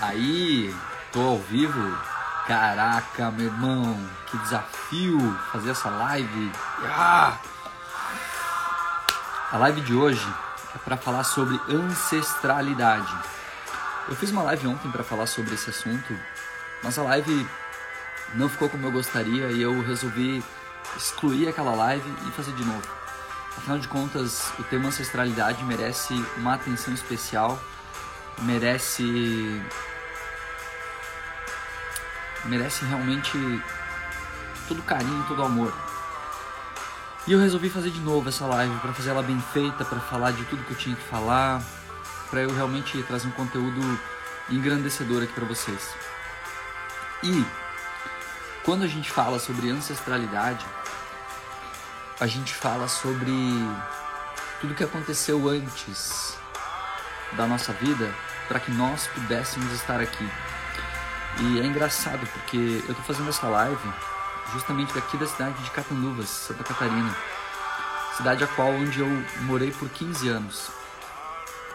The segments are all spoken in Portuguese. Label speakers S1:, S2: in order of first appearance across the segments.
S1: Aí, tô ao vivo. Caraca, meu irmão, que desafio fazer essa live. Ah! A live de hoje é para falar sobre ancestralidade. Eu fiz uma live ontem para falar sobre esse assunto, mas a live não ficou como eu gostaria e eu resolvi excluir aquela live e fazer de novo. Afinal de contas, o tema ancestralidade merece uma atenção especial, merece merece realmente todo carinho, todo amor. E eu resolvi fazer de novo essa live para fazer ela bem feita, para falar de tudo que eu tinha que falar, para eu realmente trazer um conteúdo engrandecedor aqui para vocês. E quando a gente fala sobre ancestralidade, a gente fala sobre tudo que aconteceu antes da nossa vida para que nós pudéssemos estar aqui. E é engraçado porque eu tô fazendo essa live justamente daqui da cidade de Catanduvas, Santa Catarina. Cidade a qual onde eu morei por 15 anos.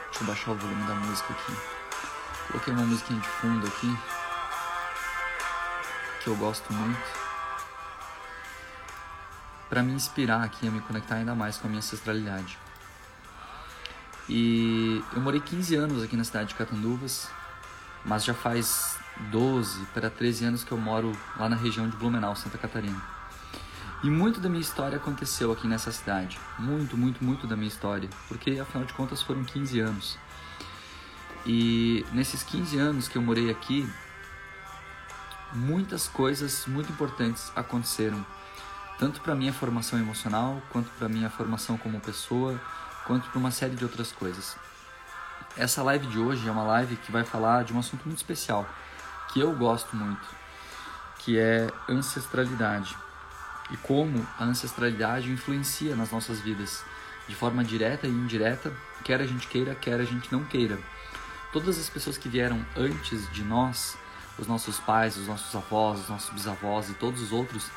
S1: Deixa eu baixar o volume da música aqui. Coloquei uma musiquinha de fundo aqui que eu gosto muito para me inspirar aqui a me conectar ainda mais com a minha ancestralidade. E eu morei 15 anos aqui na cidade de Catanduvas, mas já faz 12 para 13 anos que eu moro lá na região de Blumenau, Santa Catarina. E muito da minha história aconteceu aqui nessa cidade. Muito, muito, muito da minha história. Porque afinal de contas foram 15 anos. E nesses 15 anos que eu morei aqui, muitas coisas muito importantes aconteceram tanto para minha formação emocional, quanto para minha formação como pessoa, quanto para uma série de outras coisas. Essa live de hoje é uma live que vai falar de um assunto muito especial, que eu gosto muito, que é ancestralidade. E como a ancestralidade influencia nas nossas vidas, de forma direta e indireta, quer a gente queira, quer a gente não queira. Todas as pessoas que vieram antes de nós, os nossos pais, os nossos avós, os nossos bisavós e todos os outros,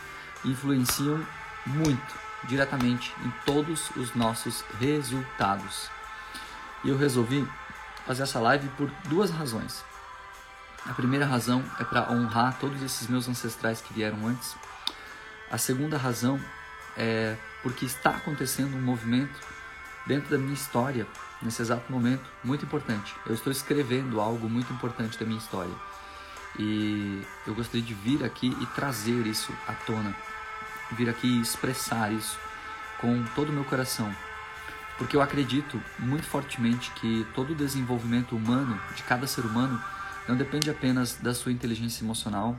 S1: influenciam muito diretamente em todos os nossos resultados. E eu resolvi fazer essa live por duas razões. A primeira razão é para honrar todos esses meus ancestrais que vieram antes. A segunda razão é porque está acontecendo um movimento dentro da minha história, nesse exato momento, muito importante. Eu estou escrevendo algo muito importante da minha história. E eu gostaria de vir aqui e trazer isso à tona, vir aqui expressar isso com todo o meu coração, porque eu acredito muito fortemente que todo o desenvolvimento humano, de cada ser humano, não depende apenas da sua inteligência emocional,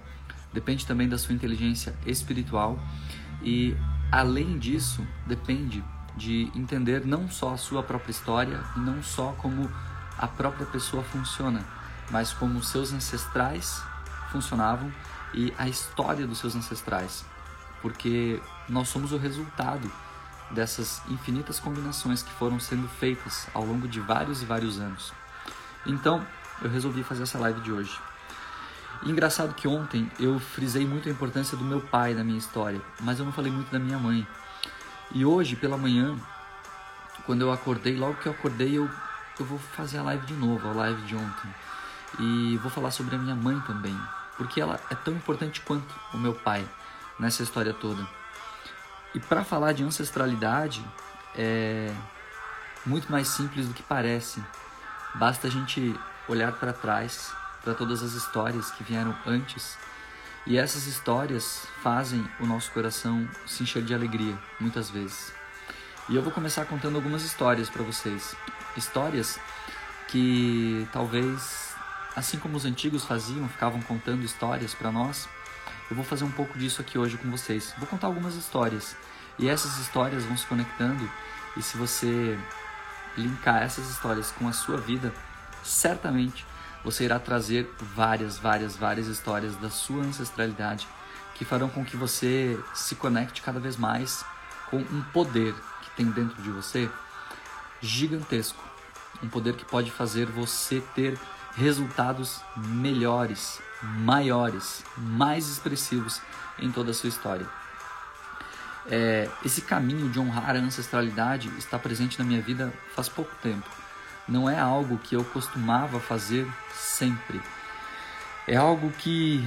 S1: depende também da sua inteligência espiritual. E, além disso, depende de entender não só a sua própria história e não só como a própria pessoa funciona, mas como seus ancestrais funcionavam e a história dos seus ancestrais, porque nós somos o resultado dessas infinitas combinações que foram sendo feitas ao longo de vários e vários anos. Então, eu resolvi fazer essa live de hoje. Engraçado que ontem eu frisei muito a importância do meu pai na minha história, mas eu não falei muito da minha mãe. E hoje, pela manhã, quando eu acordei, logo que eu acordei, eu, eu vou fazer a live de novo, a live de ontem. E vou falar sobre a minha mãe também, porque ela é tão importante quanto o meu pai nessa história toda. E para falar de ancestralidade, é muito mais simples do que parece. Basta a gente olhar para trás, para todas as histórias que vieram antes, e essas histórias fazem o nosso coração se encher de alegria, muitas vezes. E eu vou começar contando algumas histórias para vocês. Histórias que talvez assim como os antigos faziam, ficavam contando histórias para nós, eu vou fazer um pouco disso aqui hoje com vocês. Vou contar algumas histórias. E essas histórias vão se conectando. E se você linkar essas histórias com a sua vida, certamente você irá trazer várias, várias, várias histórias da sua ancestralidade que farão com que você se conecte cada vez mais com um poder que tem dentro de você gigantesco, um poder que pode fazer você ter resultados melhores, maiores, mais expressivos em toda a sua história. É, esse caminho de honrar a ancestralidade está presente na minha vida faz pouco tempo. Não é algo que eu costumava fazer sempre. É algo que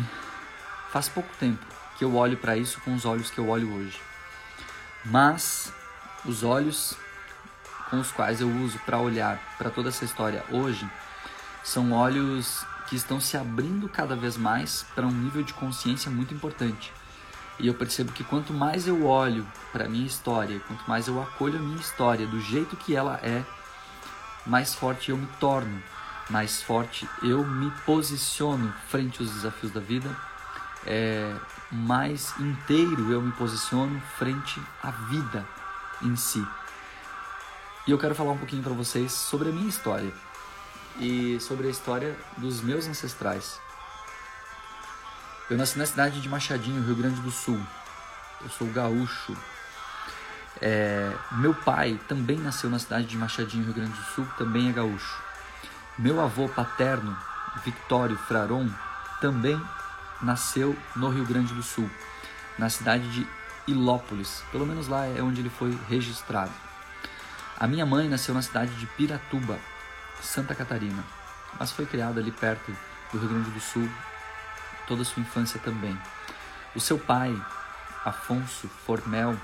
S1: faz pouco tempo que eu olho para isso com os olhos que eu olho hoje. Mas os olhos com os quais eu uso para olhar para toda essa história hoje são olhos que estão se abrindo cada vez mais para um nível de consciência muito importante. E eu percebo que quanto mais eu olho para a minha história, quanto mais eu acolho a minha história do jeito que ela é, mais forte eu me torno, mais forte eu me posiciono frente aos desafios da vida, é, mais inteiro eu me posiciono frente à vida em si. E eu quero falar um pouquinho para vocês sobre a minha história e sobre a história dos meus ancestrais. Eu nasci na cidade de Machadinho, Rio Grande do Sul. Eu sou gaúcho. É, meu pai também nasceu na cidade de Machadinho, Rio Grande do Sul, também é gaúcho. Meu avô paterno, Victório Fraron, também nasceu no Rio Grande do Sul, na cidade de Ilópolis. Pelo menos lá é onde ele foi registrado. A minha mãe nasceu na cidade de Piratuba, Santa Catarina, mas foi criada ali perto do Rio Grande do Sul toda a sua infância também. O seu pai, Afonso Formel,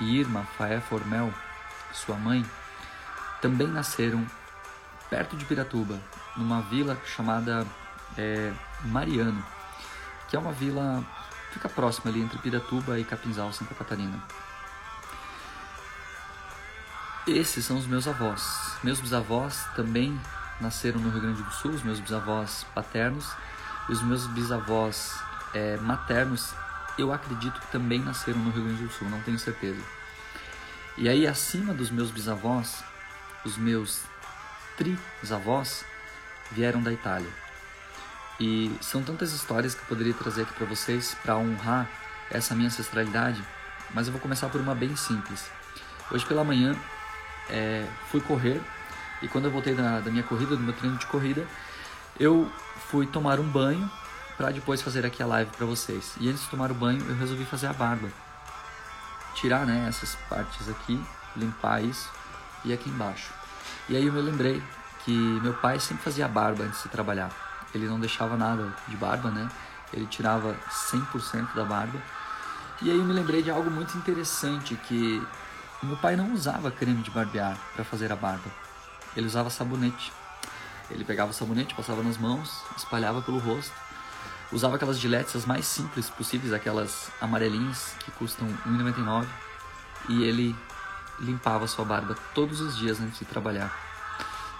S1: e Irma Faé Formel, sua mãe, também nasceram perto de Piratuba, numa vila chamada é, Mariano, que é uma vila fica próxima ali entre Piratuba e Capinzal, Santa Catarina. Esses são os meus avós. Meus bisavós também nasceram no Rio Grande do Sul, os meus bisavós paternos e os meus bisavós é, maternos, eu acredito que também nasceram no Rio Grande do Sul, não tenho certeza. E aí, acima dos meus bisavós, os meus trisavós vieram da Itália. E são tantas histórias que eu poderia trazer aqui para vocês para honrar essa minha ancestralidade, mas eu vou começar por uma bem simples. Hoje pela manhã é, fui correr e quando eu voltei da, da minha corrida, do meu treino de corrida, eu fui tomar um banho para depois fazer aqui a live para vocês. E antes de tomar o banho, eu resolvi fazer a barba. Tirar, né, essas partes aqui, limpar isso e aqui embaixo. E aí eu me lembrei que meu pai sempre fazia barba antes de trabalhar. Ele não deixava nada de barba, né? Ele tirava 100% da barba. E aí eu me lembrei de algo muito interessante que meu pai não usava creme de barbear para fazer a barba. Ele usava sabonete. Ele pegava o sabonete, passava nas mãos, espalhava pelo rosto, usava aquelas giletes as mais simples possíveis, aquelas amarelinhas que custam R$ 1,99, e ele limpava sua barba todos os dias antes de trabalhar.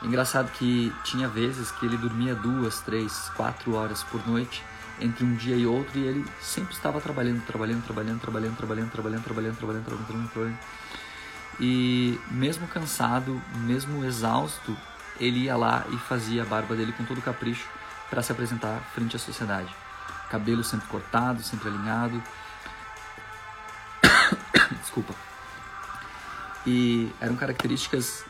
S1: Engraçado que tinha vezes que ele dormia duas, três, quatro horas por noite entre um dia e outro e ele sempre estava trabalhando, trabalhando, trabalhando, trabalhando, trabalhando, trabalhando, trabalhando, trabalhando, trabalhando, trabalhando. E mesmo cansado, mesmo exausto, ele ia lá e fazia a barba dele com todo capricho para se apresentar frente à sociedade. Cabelo sempre cortado, sempre alinhado. Desculpa. E eram características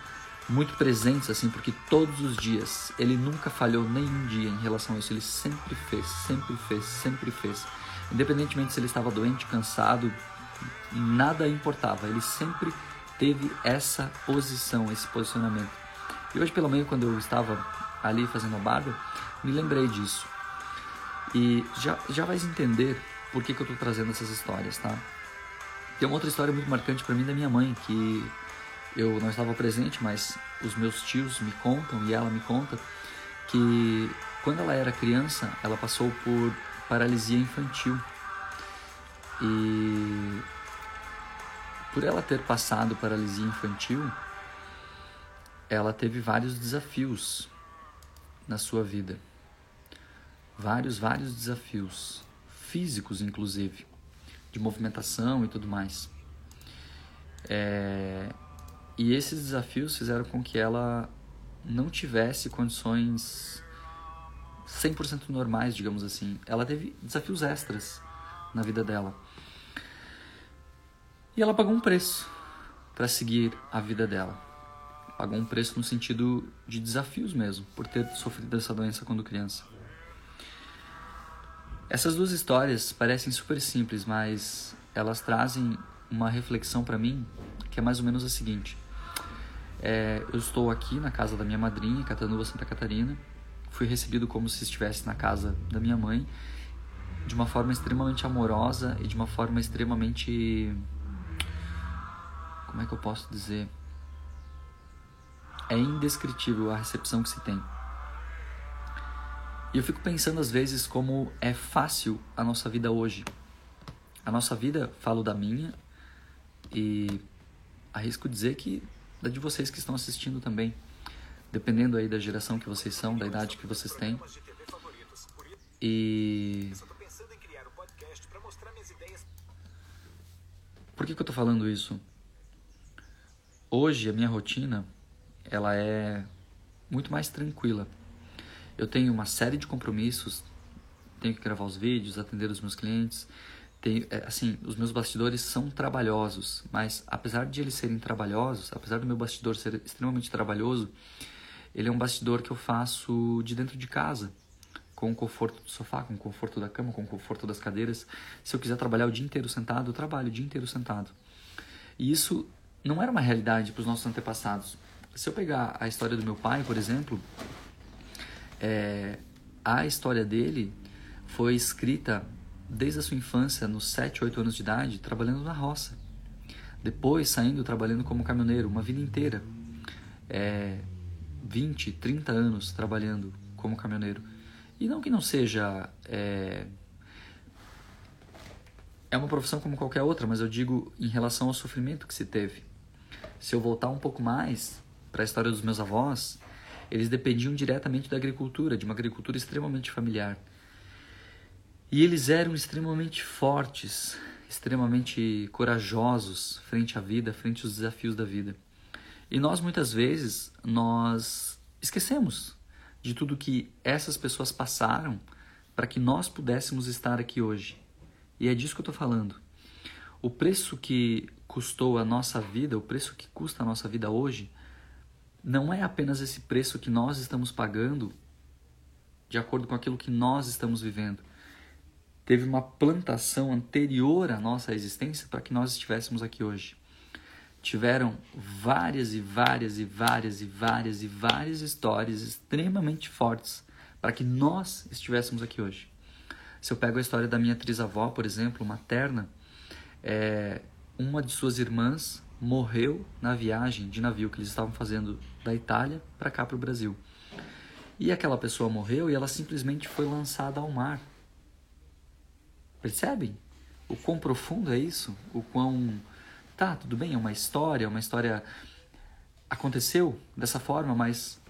S1: muito presentes assim, porque todos os dias ele nunca falhou nenhum dia em relação a isso, ele sempre fez, sempre fez, sempre fez. Independentemente se ele estava doente, cansado, nada importava, ele sempre teve essa posição, esse posicionamento. E hoje pela manhã, quando eu estava ali fazendo a barba, me lembrei disso. E já, já vais entender por que, que eu estou trazendo essas histórias, tá? Tem uma outra história muito marcante para mim da minha mãe, que eu não estava presente, mas os meus tios me contam e ela me conta que quando ela era criança, ela passou por paralisia infantil. E por ela ter passado paralisia infantil, ela teve vários desafios na sua vida. Vários, vários desafios, físicos inclusive, de movimentação e tudo mais. É... E esses desafios fizeram com que ela não tivesse condições 100% normais, digamos assim. Ela teve desafios extras na vida dela. E ela pagou um preço para seguir a vida dela pagou um preço no sentido de desafios mesmo, por ter sofrido essa doença quando criança. Essas duas histórias parecem super simples, mas elas trazem uma reflexão para mim que é mais ou menos a seguinte: é, eu estou aqui na casa da minha madrinha, Catanduva, Santa Catarina, fui recebido como se estivesse na casa da minha mãe, de uma forma extremamente amorosa e de uma forma extremamente. Como é que eu posso dizer? É indescritível a recepção que se tem. E eu fico pensando às vezes como é fácil a nossa vida hoje. A nossa vida, falo da minha, e arrisco dizer que da de vocês que estão assistindo também. Dependendo aí da geração que vocês são, da idade que vocês têm. E. Por que, que eu tô falando isso? Hoje a minha rotina ela é muito mais tranquila. Eu tenho uma série de compromissos, tenho que gravar os vídeos, atender os meus clientes. Tenho, é, assim, os meus bastidores são trabalhosos, mas apesar de eles serem trabalhosos, apesar do meu bastidor ser extremamente trabalhoso, ele é um bastidor que eu faço de dentro de casa, com o conforto do sofá, com o conforto da cama, com o conforto das cadeiras. Se eu quiser trabalhar o dia inteiro sentado, eu trabalho o dia inteiro sentado. E isso não era uma realidade para os nossos antepassados. Se eu pegar a história do meu pai, por exemplo, é, a história dele foi escrita desde a sua infância, nos 7, 8 anos de idade, trabalhando na roça. Depois, saindo trabalhando como caminhoneiro, uma vida inteira. É, 20, 30 anos trabalhando como caminhoneiro. E não que não seja. É, é uma profissão como qualquer outra, mas eu digo em relação ao sofrimento que se teve. Se eu voltar um pouco mais para a história dos meus avós, eles dependiam diretamente da agricultura, de uma agricultura extremamente familiar. E eles eram extremamente fortes, extremamente corajosos frente à vida, frente aos desafios da vida. E nós muitas vezes nós esquecemos de tudo que essas pessoas passaram para que nós pudéssemos estar aqui hoje. E é disso que eu estou falando. O preço que custou a nossa vida, o preço que custa a nossa vida hoje, não é apenas esse preço que nós estamos pagando de acordo com aquilo que nós estamos vivendo, teve uma plantação anterior à nossa existência para que nós estivéssemos aqui hoje. Tiveram várias e várias e várias e várias e várias histórias extremamente fortes para que nós estivéssemos aqui hoje. Se eu pego a história da minha trisavó, por exemplo, materna, é, uma de suas irmãs morreu na viagem de navio que eles estavam fazendo da Itália para cá para o Brasil. E aquela pessoa morreu e ela simplesmente foi lançada ao mar. Percebem? O quão profundo é isso? O quão. Tá, tudo bem, é uma história, uma história. Aconteceu dessa forma, mas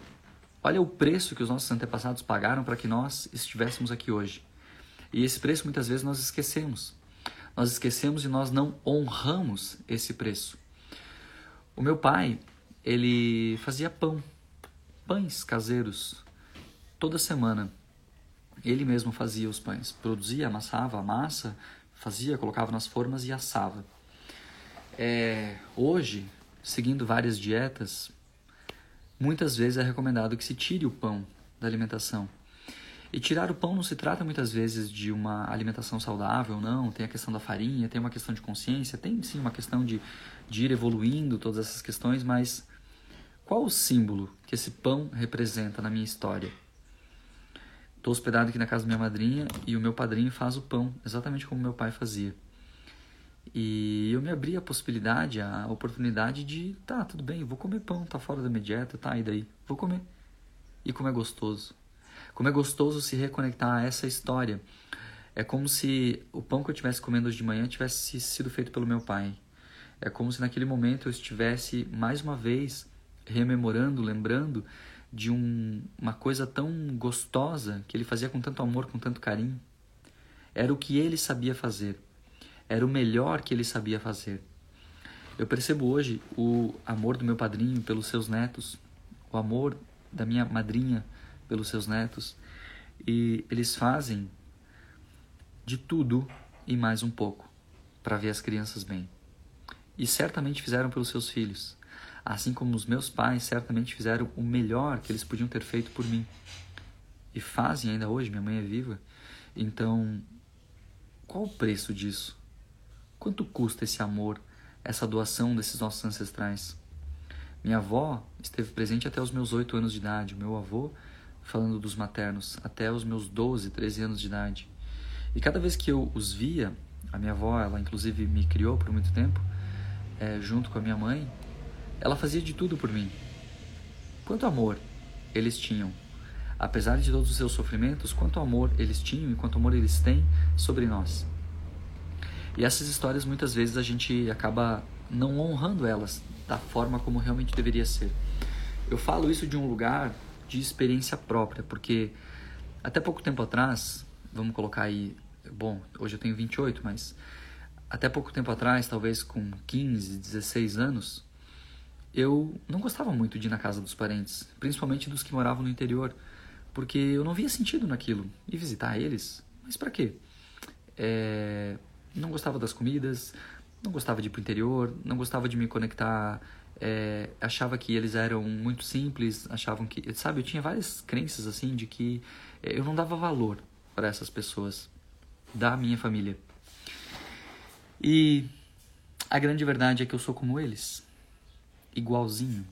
S1: olha o preço que os nossos antepassados pagaram para que nós estivéssemos aqui hoje. E esse preço muitas vezes nós esquecemos. Nós esquecemos e nós não honramos esse preço. O meu pai, ele fazia pão, pães caseiros, toda semana. Ele mesmo fazia os pães, produzia, amassava a massa, fazia, colocava nas formas e assava. É, hoje, seguindo várias dietas, muitas vezes é recomendado que se tire o pão da alimentação. E tirar o pão não se trata muitas vezes de uma alimentação saudável, não. Tem a questão da farinha, tem uma questão de consciência, tem sim uma questão de, de ir evoluindo todas essas questões, mas qual o símbolo que esse pão representa na minha história? Estou hospedado aqui na casa da minha madrinha e o meu padrinho faz o pão, exatamente como meu pai fazia. E eu me abri a possibilidade, a oportunidade de, tá, tudo bem, vou comer pão, tá fora da minha dieta, tá, e daí? Vou comer. E como é gostoso. Como é gostoso se reconectar a essa história. É como se o pão que eu estivesse comendo hoje de manhã tivesse sido feito pelo meu pai. É como se naquele momento eu estivesse, mais uma vez, rememorando, lembrando de um, uma coisa tão gostosa que ele fazia com tanto amor, com tanto carinho. Era o que ele sabia fazer. Era o melhor que ele sabia fazer. Eu percebo hoje o amor do meu padrinho pelos seus netos, o amor da minha madrinha pelos seus netos, e eles fazem de tudo e mais um pouco para ver as crianças bem. E certamente fizeram pelos seus filhos assim como os meus pais certamente fizeram o melhor que eles podiam ter feito por mim. E fazem ainda hoje, minha mãe é viva. Então, qual o preço disso? Quanto custa esse amor, essa doação desses nossos ancestrais? Minha avó esteve presente até os meus oito anos de idade. Meu avô falando dos maternos, até os meus 12, 13 anos de idade. E cada vez que eu os via, a minha avó, ela inclusive me criou por muito tempo, é, junto com a minha mãe, ela fazia de tudo por mim. Quanto amor eles tinham, apesar de todos os seus sofrimentos, quanto amor eles tinham e quanto amor eles têm sobre nós. E essas histórias muitas vezes a gente acaba não honrando elas da forma como realmente deveria ser. Eu falo isso de um lugar de experiência própria, porque até pouco tempo atrás, vamos colocar aí, bom, hoje eu tenho 28, mas até pouco tempo atrás, talvez com 15, 16 anos, eu não gostava muito de ir na casa dos parentes, principalmente dos que moravam no interior, porque eu não via sentido naquilo. E visitar eles, mas para quê? É, não gostava das comidas, não gostava de ir pro interior, não gostava de me conectar, é, achava que eles eram muito simples, achavam que, sabe, eu tinha várias crenças assim de que é, eu não dava valor para essas pessoas da minha família. E a grande verdade é que eu sou como eles, igualzinho,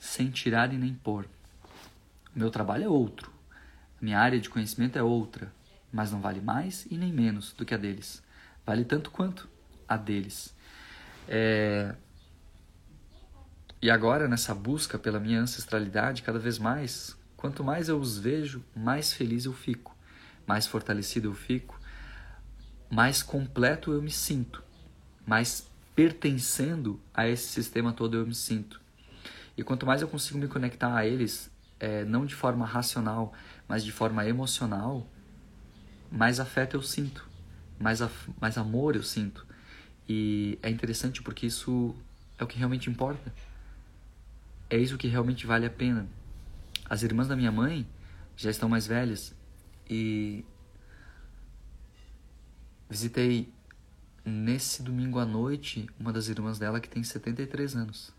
S1: sem tirar e nem pôr. O meu trabalho é outro, a minha área de conhecimento é outra, mas não vale mais e nem menos do que a deles. Vale tanto quanto a deles. É... E agora, nessa busca pela minha ancestralidade, cada vez mais, quanto mais eu os vejo, mais feliz eu fico, mais fortalecido eu fico, mais completo eu me sinto, mais pertencendo a esse sistema todo eu me sinto. E quanto mais eu consigo me conectar a eles, é, não de forma racional, mas de forma emocional, mais afeto eu sinto mais, mais amor eu sinto. E é interessante porque isso é o que realmente importa. É isso que realmente vale a pena. As irmãs da minha mãe já estão mais velhas e visitei nesse domingo à noite uma das irmãs dela que tem 73 anos.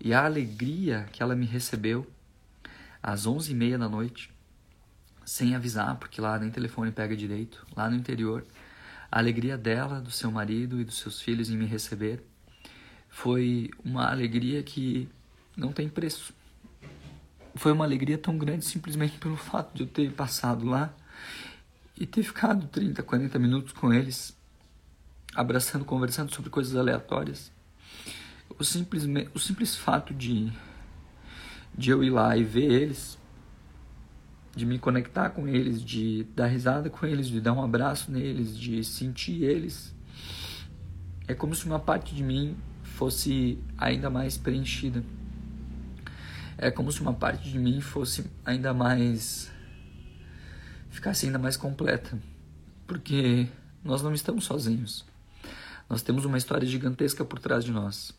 S1: E a alegria que ela me recebeu às 11h30 da noite sem avisar, porque lá nem telefone pega direito, lá no interior. A alegria dela, do seu marido e dos seus filhos em me receber foi uma alegria que não tem preço. Foi uma alegria tão grande simplesmente pelo fato de eu ter passado lá e ter ficado 30, 40 minutos com eles, abraçando, conversando sobre coisas aleatórias. O simples, o simples fato de, de eu ir lá e ver eles de me conectar com eles, de dar risada com eles, de dar um abraço neles, de sentir eles. É como se uma parte de mim fosse ainda mais preenchida. É como se uma parte de mim fosse ainda mais. ficasse ainda mais completa. Porque nós não estamos sozinhos. Nós temos uma história gigantesca por trás de nós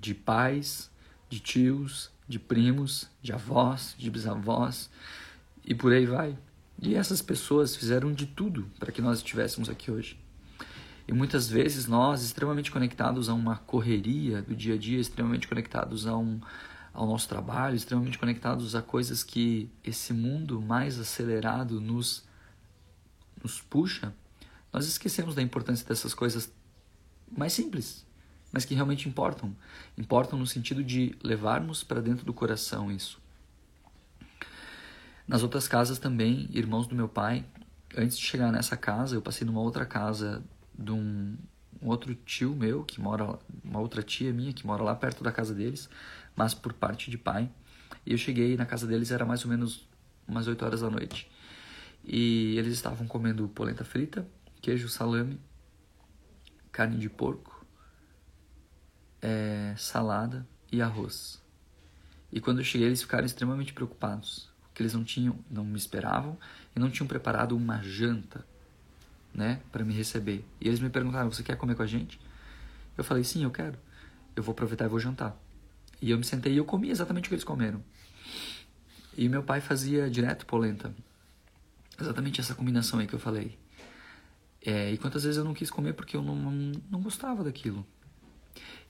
S1: de pais, de tios, de primos, de avós, de bisavós, e por aí vai. E essas pessoas fizeram de tudo para que nós estivéssemos aqui hoje. E muitas vezes nós, extremamente conectados a uma correria do dia a dia, extremamente conectados a um, ao nosso trabalho, extremamente conectados a coisas que esse mundo mais acelerado nos, nos puxa, nós esquecemos da importância dessas coisas mais simples, mas que realmente importam. Importam no sentido de levarmos para dentro do coração isso. Nas outras casas também, irmãos do meu pai, antes de chegar nessa casa, eu passei numa outra casa de um, um outro tio meu, que mora, uma outra tia minha, que mora lá perto da casa deles, mas por parte de pai. E eu cheguei na casa deles, era mais ou menos umas 8 horas da noite. E eles estavam comendo polenta frita, queijo salame, carne de porco, é, salada e arroz. E quando eu cheguei, eles ficaram extremamente preocupados eles não tinham, não me esperavam e não tinham preparado uma janta, né, para me receber. E eles me perguntaram: "Você quer comer com a gente?" Eu falei: "Sim, eu quero. Eu vou aproveitar e vou jantar." E eu me sentei e eu comi exatamente o que eles comeram. E meu pai fazia direto polenta. Exatamente essa combinação aí que eu falei. É, e quantas vezes eu não quis comer porque eu não, não, não gostava daquilo.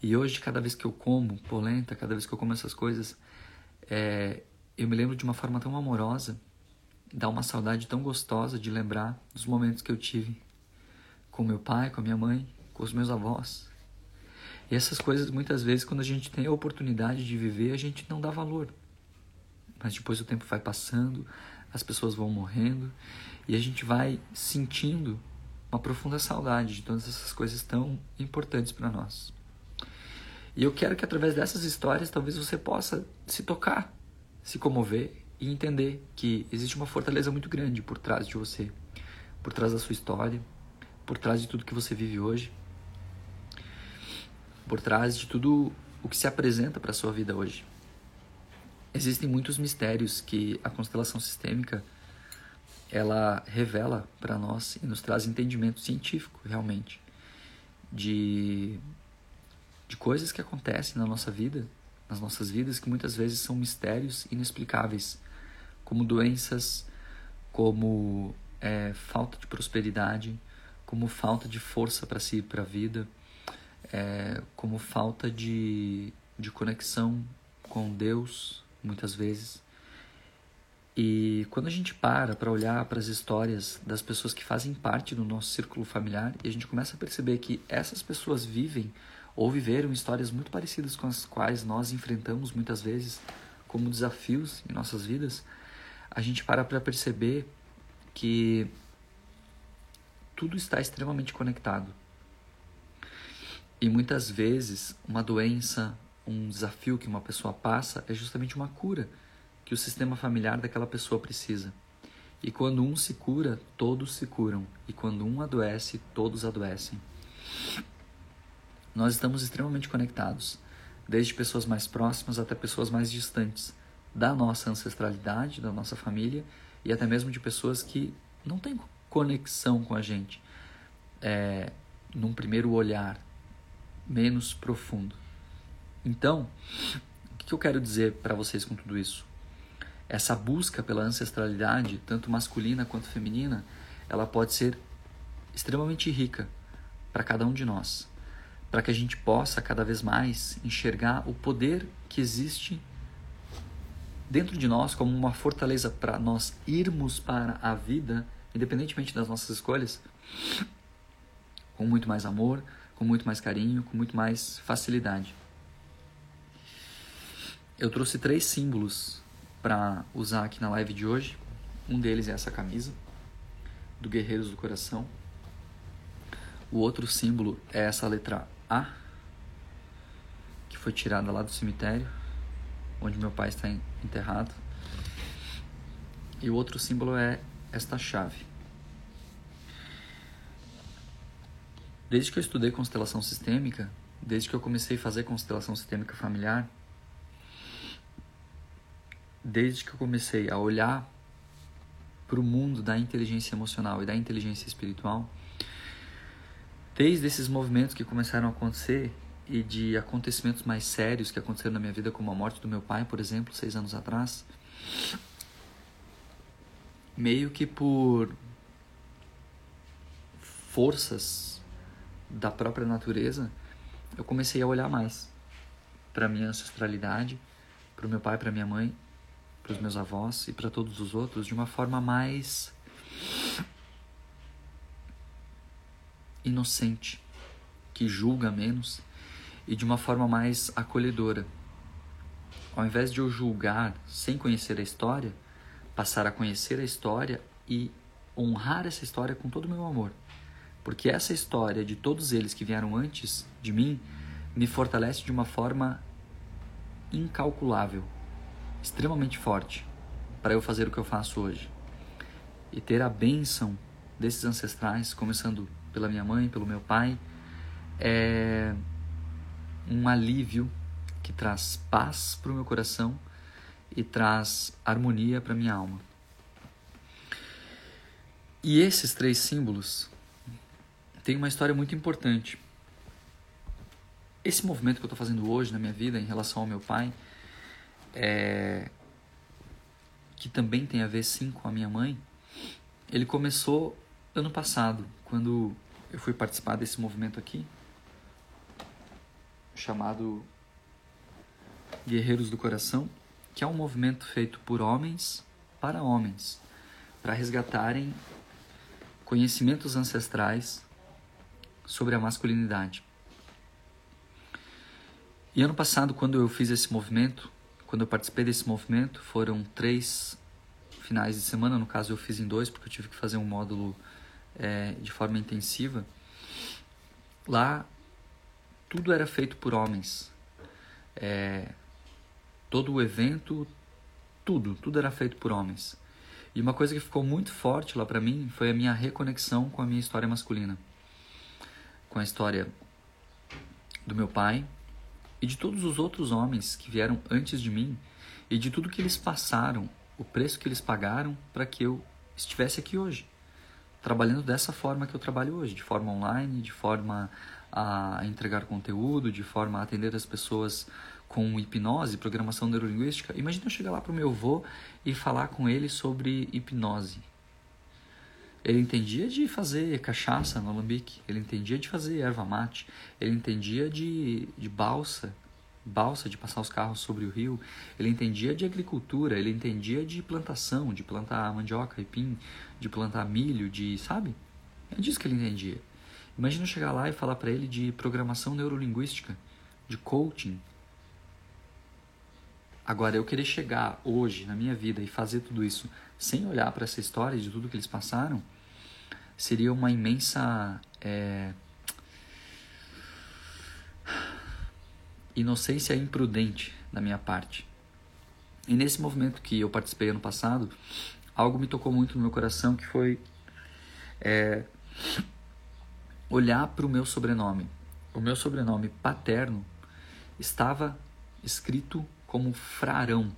S1: E hoje, cada vez que eu como polenta, cada vez que eu como essas coisas, é, eu me lembro de uma forma tão amorosa, dá uma saudade tão gostosa de lembrar dos momentos que eu tive com meu pai, com a minha mãe, com os meus avós. E essas coisas, muitas vezes, quando a gente tem a oportunidade de viver, a gente não dá valor. mas depois o tempo vai passando, as pessoas vão morrendo e a gente vai sentindo uma profunda saudade de todas essas coisas tão importantes para nós. E eu quero que através dessas histórias talvez você possa se tocar, se comover e entender que existe uma fortaleza muito grande por trás de você, por trás da sua história, por trás de tudo que você vive hoje, por trás de tudo o que se apresenta para a sua vida hoje. Existem muitos mistérios que a constelação sistêmica ela revela para nós e nos traz entendimento científico realmente de de coisas que acontecem na nossa vida, nas nossas vidas que muitas vezes são mistérios inexplicáveis, como doenças, como é, falta de prosperidade, como falta de força para si, para a vida, é, como falta de, de conexão com Deus, muitas vezes. E quando a gente para para olhar para as histórias das pessoas que fazem parte do nosso círculo familiar e a gente começa a perceber que essas pessoas vivem ou viveram histórias muito parecidas com as quais nós enfrentamos muitas vezes como desafios em nossas vidas, a gente para para perceber que tudo está extremamente conectado. E muitas vezes uma doença, um desafio que uma pessoa passa é justamente uma cura que o sistema familiar daquela pessoa precisa. E quando um se cura, todos se curam. E quando um adoece, todos adoecem. Nós estamos extremamente conectados, desde pessoas mais próximas até pessoas mais distantes da nossa ancestralidade, da nossa família e até mesmo de pessoas que não têm conexão com a gente é, num primeiro olhar menos profundo. Então, o que eu quero dizer para vocês com tudo isso? Essa busca pela ancestralidade, tanto masculina quanto feminina, ela pode ser extremamente rica para cada um de nós, para que a gente possa cada vez mais enxergar o poder que existe dentro de nós como uma fortaleza para nós irmos para a vida, independentemente das nossas escolhas, com muito mais amor, com muito mais carinho, com muito mais facilidade. Eu trouxe três símbolos para usar aqui na live de hoje. Um deles é essa camisa do Guerreiros do Coração. O outro símbolo é essa letra A, que foi tirada lá do cemitério, onde meu pai está enterrado. E o outro símbolo é esta chave. Desde que eu estudei constelação sistêmica, desde que eu comecei a fazer constelação sistêmica familiar, desde que eu comecei a olhar para o mundo da inteligência emocional e da inteligência espiritual, desde esses movimentos que começaram a acontecer e de acontecimentos mais sérios que aconteceram na minha vida, como a morte do meu pai, por exemplo, seis anos atrás, meio que por forças da própria natureza, eu comecei a olhar mais para minha ancestralidade, para o meu pai, para minha mãe, para os meus avós e para todos os outros de uma forma mais inocente, que julga menos e de uma forma mais acolhedora. Ao invés de eu julgar sem conhecer a história, passar a conhecer a história e honrar essa história com todo o meu amor porque essa história de todos eles que vieram antes de mim me fortalece de uma forma incalculável, extremamente forte, para eu fazer o que eu faço hoje. E ter a bênção desses ancestrais, começando pela minha mãe, pelo meu pai, é um alívio que traz paz para o meu coração e traz harmonia para minha alma. E esses três símbolos tem uma história muito importante. Esse movimento que eu estou fazendo hoje na minha vida em relação ao meu pai, é... que também tem a ver sim com a minha mãe, ele começou ano passado, quando eu fui participar desse movimento aqui, chamado Guerreiros do Coração, que é um movimento feito por homens para homens, para resgatarem conhecimentos ancestrais sobre a masculinidade. E ano passado, quando eu fiz esse movimento, quando eu participei desse movimento, foram três finais de semana, no caso eu fiz em dois, porque eu tive que fazer um módulo é, de forma intensiva. Lá, tudo era feito por homens. É, todo o evento, tudo, tudo era feito por homens. E uma coisa que ficou muito forte lá para mim foi a minha reconexão com a minha história masculina. Com a história do meu pai, e de todos os outros homens que vieram antes de mim e de tudo que eles passaram, o preço que eles pagaram para que eu estivesse aqui hoje, trabalhando dessa forma que eu trabalho hoje, de forma online, de forma a entregar conteúdo, de forma a atender as pessoas com hipnose, programação neurolinguística. Imagina eu chegar lá para o meu avô e falar com ele sobre hipnose. Ele entendia de fazer cachaça no alambique, ele entendia de fazer erva mate, ele entendia de, de balsa, balsa de passar os carros sobre o rio, ele entendia de agricultura, ele entendia de plantação, de plantar mandioca, aipim, de plantar milho, de, sabe? É disso que ele entendia. Imagina eu chegar lá e falar para ele de programação neurolinguística, de coaching. Agora, eu querer chegar hoje na minha vida e fazer tudo isso sem olhar para essa história de tudo que eles passaram, seria uma imensa é, inocência imprudente da minha parte. E nesse movimento que eu participei ano passado, algo me tocou muito no meu coração que foi é, olhar para o meu sobrenome. O meu sobrenome paterno estava escrito como Frarão.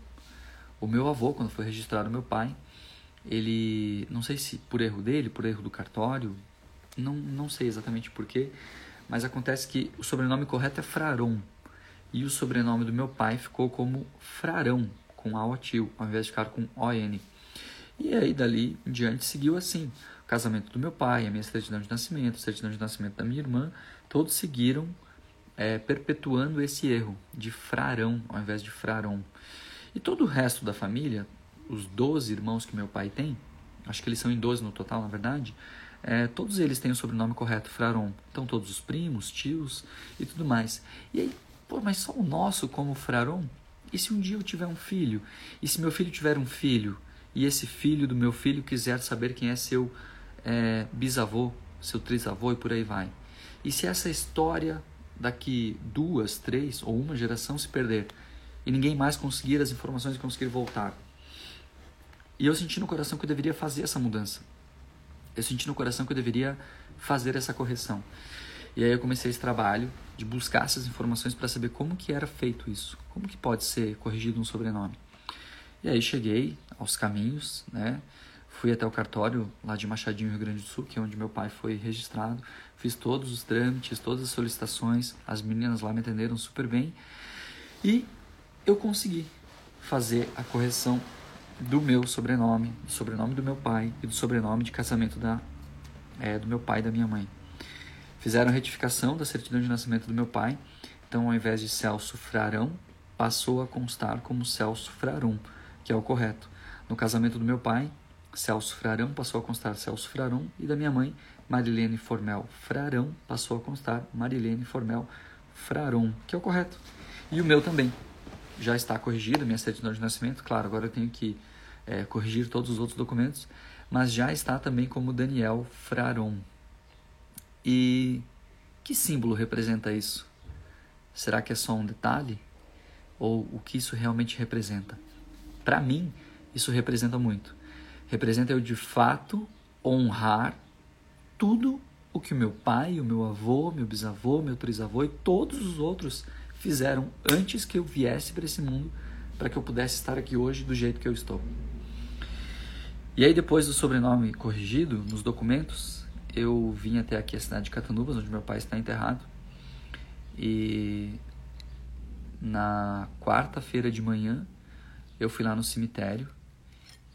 S1: O meu avô, quando foi registrado meu pai, ele, não sei se por erro dele, por erro do cartório, não, não sei exatamente porquê, mas acontece que o sobrenome correto é Fraron e o sobrenome do meu pai ficou como Frarão, com A tio, ao invés de ficar com ON. E aí, dali em diante, seguiu assim. O casamento do meu pai, a minha certidão de nascimento, a certidão de nascimento da minha irmã, todos seguiram é, perpetuando esse erro de Frarão ao invés de Fraron. E todo o resto da família os 12 irmãos que meu pai tem, acho que eles são em 12 no total, na verdade, é, todos eles têm o sobrenome correto, Fraron. Então, todos os primos, tios e tudo mais. E aí, pô, mas só o nosso como Fraron? E se um dia eu tiver um filho? E se meu filho tiver um filho? E esse filho do meu filho quiser saber quem é seu é, bisavô, seu trisavô e por aí vai? E se essa história daqui duas, três ou uma geração se perder e ninguém mais conseguir as informações e conseguir voltar? E eu senti no coração que eu deveria fazer essa mudança. Eu senti no coração que eu deveria fazer essa correção. E aí eu comecei esse trabalho de buscar essas informações para saber como que era feito isso, como que pode ser corrigido um sobrenome. E aí cheguei aos caminhos, né? Fui até o cartório lá de Machadinho, Rio Grande do Sul, que é onde meu pai foi registrado. Fiz todos os trâmites, todas as solicitações. As meninas lá me atenderam super bem. E eu consegui fazer a correção do meu sobrenome, do sobrenome do meu pai e do sobrenome de casamento da, é, do meu pai e da minha mãe. Fizeram retificação da certidão de nascimento do meu pai, então ao invés de Celso Frarão, passou a constar como Celso Frarum, que é o correto. No casamento do meu pai, Celso Frarão passou a constar Celso Frarum e da minha mãe, Marilene Formel Frarão, passou a constar Marilene Formel Frarum, que é o correto. E o meu também. Já está corrigido, minha certidão de nascimento. Claro, agora eu tenho que é, corrigir todos os outros documentos, mas já está também como Daniel Fraron. E que símbolo representa isso? Será que é só um detalhe? Ou o que isso realmente representa? Para mim, isso representa muito. Representa eu de fato honrar tudo o que o meu pai, o meu avô, meu bisavô, meu trisavô e todos os outros fizeram antes que eu viesse para esse mundo, para que eu pudesse estar aqui hoje do jeito que eu estou. E aí, depois do sobrenome corrigido nos documentos, eu vim até aqui a cidade de Catanubas, onde meu pai está enterrado. E na quarta-feira de manhã, eu fui lá no cemitério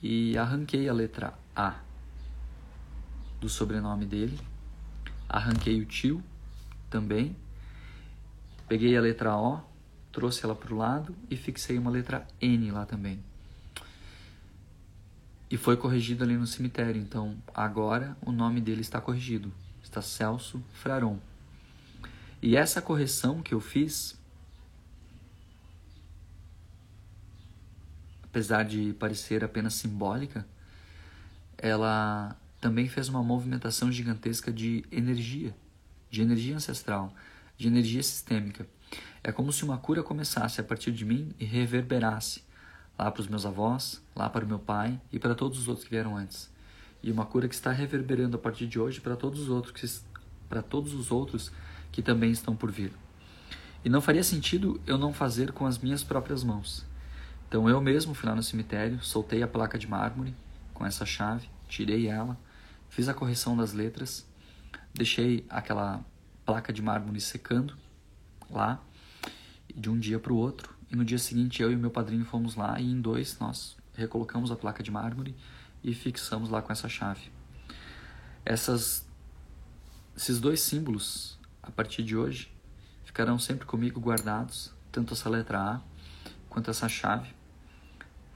S1: e arranquei a letra A do sobrenome dele. Arranquei o tio também. Peguei a letra O, trouxe ela para o lado e fixei uma letra N lá também. E foi corrigido ali no cemitério. Então, agora o nome dele está corrigido. Está Celso Fraron. E essa correção que eu fiz apesar de parecer apenas simbólica, ela também fez uma movimentação gigantesca de energia, de energia ancestral, de energia sistêmica. É como se uma cura começasse a partir de mim e reverberasse lá para os meus avós, lá para o meu pai e para todos os outros que vieram antes. E uma cura que está reverberando a partir de hoje para todos os outros que, para todos os outros que também estão por vir. E não faria sentido eu não fazer com as minhas próprias mãos. Então eu mesmo fui lá no cemitério, soltei a placa de mármore com essa chave, tirei ela, Fiz a correção das letras, deixei aquela placa de mármore secando lá de um dia para o outro. No dia seguinte eu e meu padrinho fomos lá e em dois nós recolocamos a placa de mármore e fixamos lá com essa chave. Essas, esses dois símbolos, a partir de hoje, ficarão sempre comigo guardados, tanto essa letra A quanto essa chave.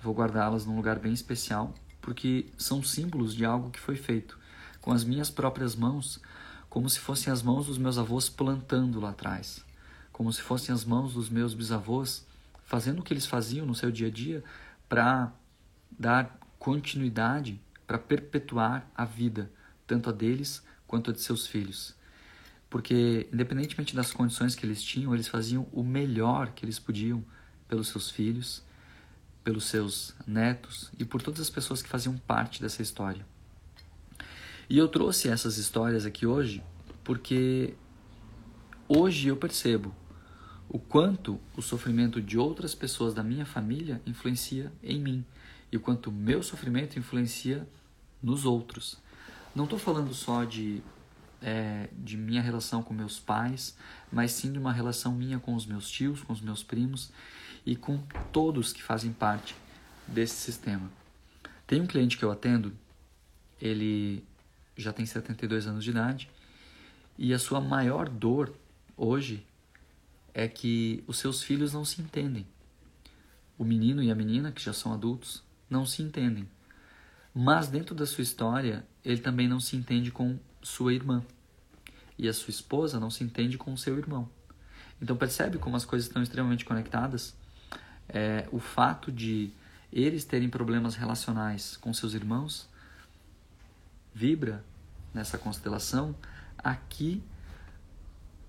S1: Vou guardá-las num lugar bem especial, porque são símbolos de algo que foi feito com as minhas próprias mãos, como se fossem as mãos dos meus avós plantando lá atrás, como se fossem as mãos dos meus bisavós fazendo o que eles faziam no seu dia a dia para dar continuidade, para perpetuar a vida, tanto a deles quanto a de seus filhos. Porque, independentemente das condições que eles tinham, eles faziam o melhor que eles podiam pelos seus filhos, pelos seus netos e por todas as pessoas que faziam parte dessa história. E eu trouxe essas histórias aqui hoje porque hoje eu percebo o quanto o sofrimento de outras pessoas da minha família influencia em mim e o quanto o meu sofrimento influencia nos outros. Não estou falando só de, é, de minha relação com meus pais, mas sim de uma relação minha com os meus tios, com os meus primos e com todos que fazem parte desse sistema. Tem um cliente que eu atendo, ele já tem 72 anos de idade, e a sua maior dor hoje é que os seus filhos não se entendem. O menino e a menina, que já são adultos, não se entendem. Mas dentro da sua história, ele também não se entende com sua irmã. E a sua esposa não se entende com seu irmão. Então percebe como as coisas estão extremamente conectadas? É, o fato de eles terem problemas relacionais com seus irmãos vibra nessa constelação aqui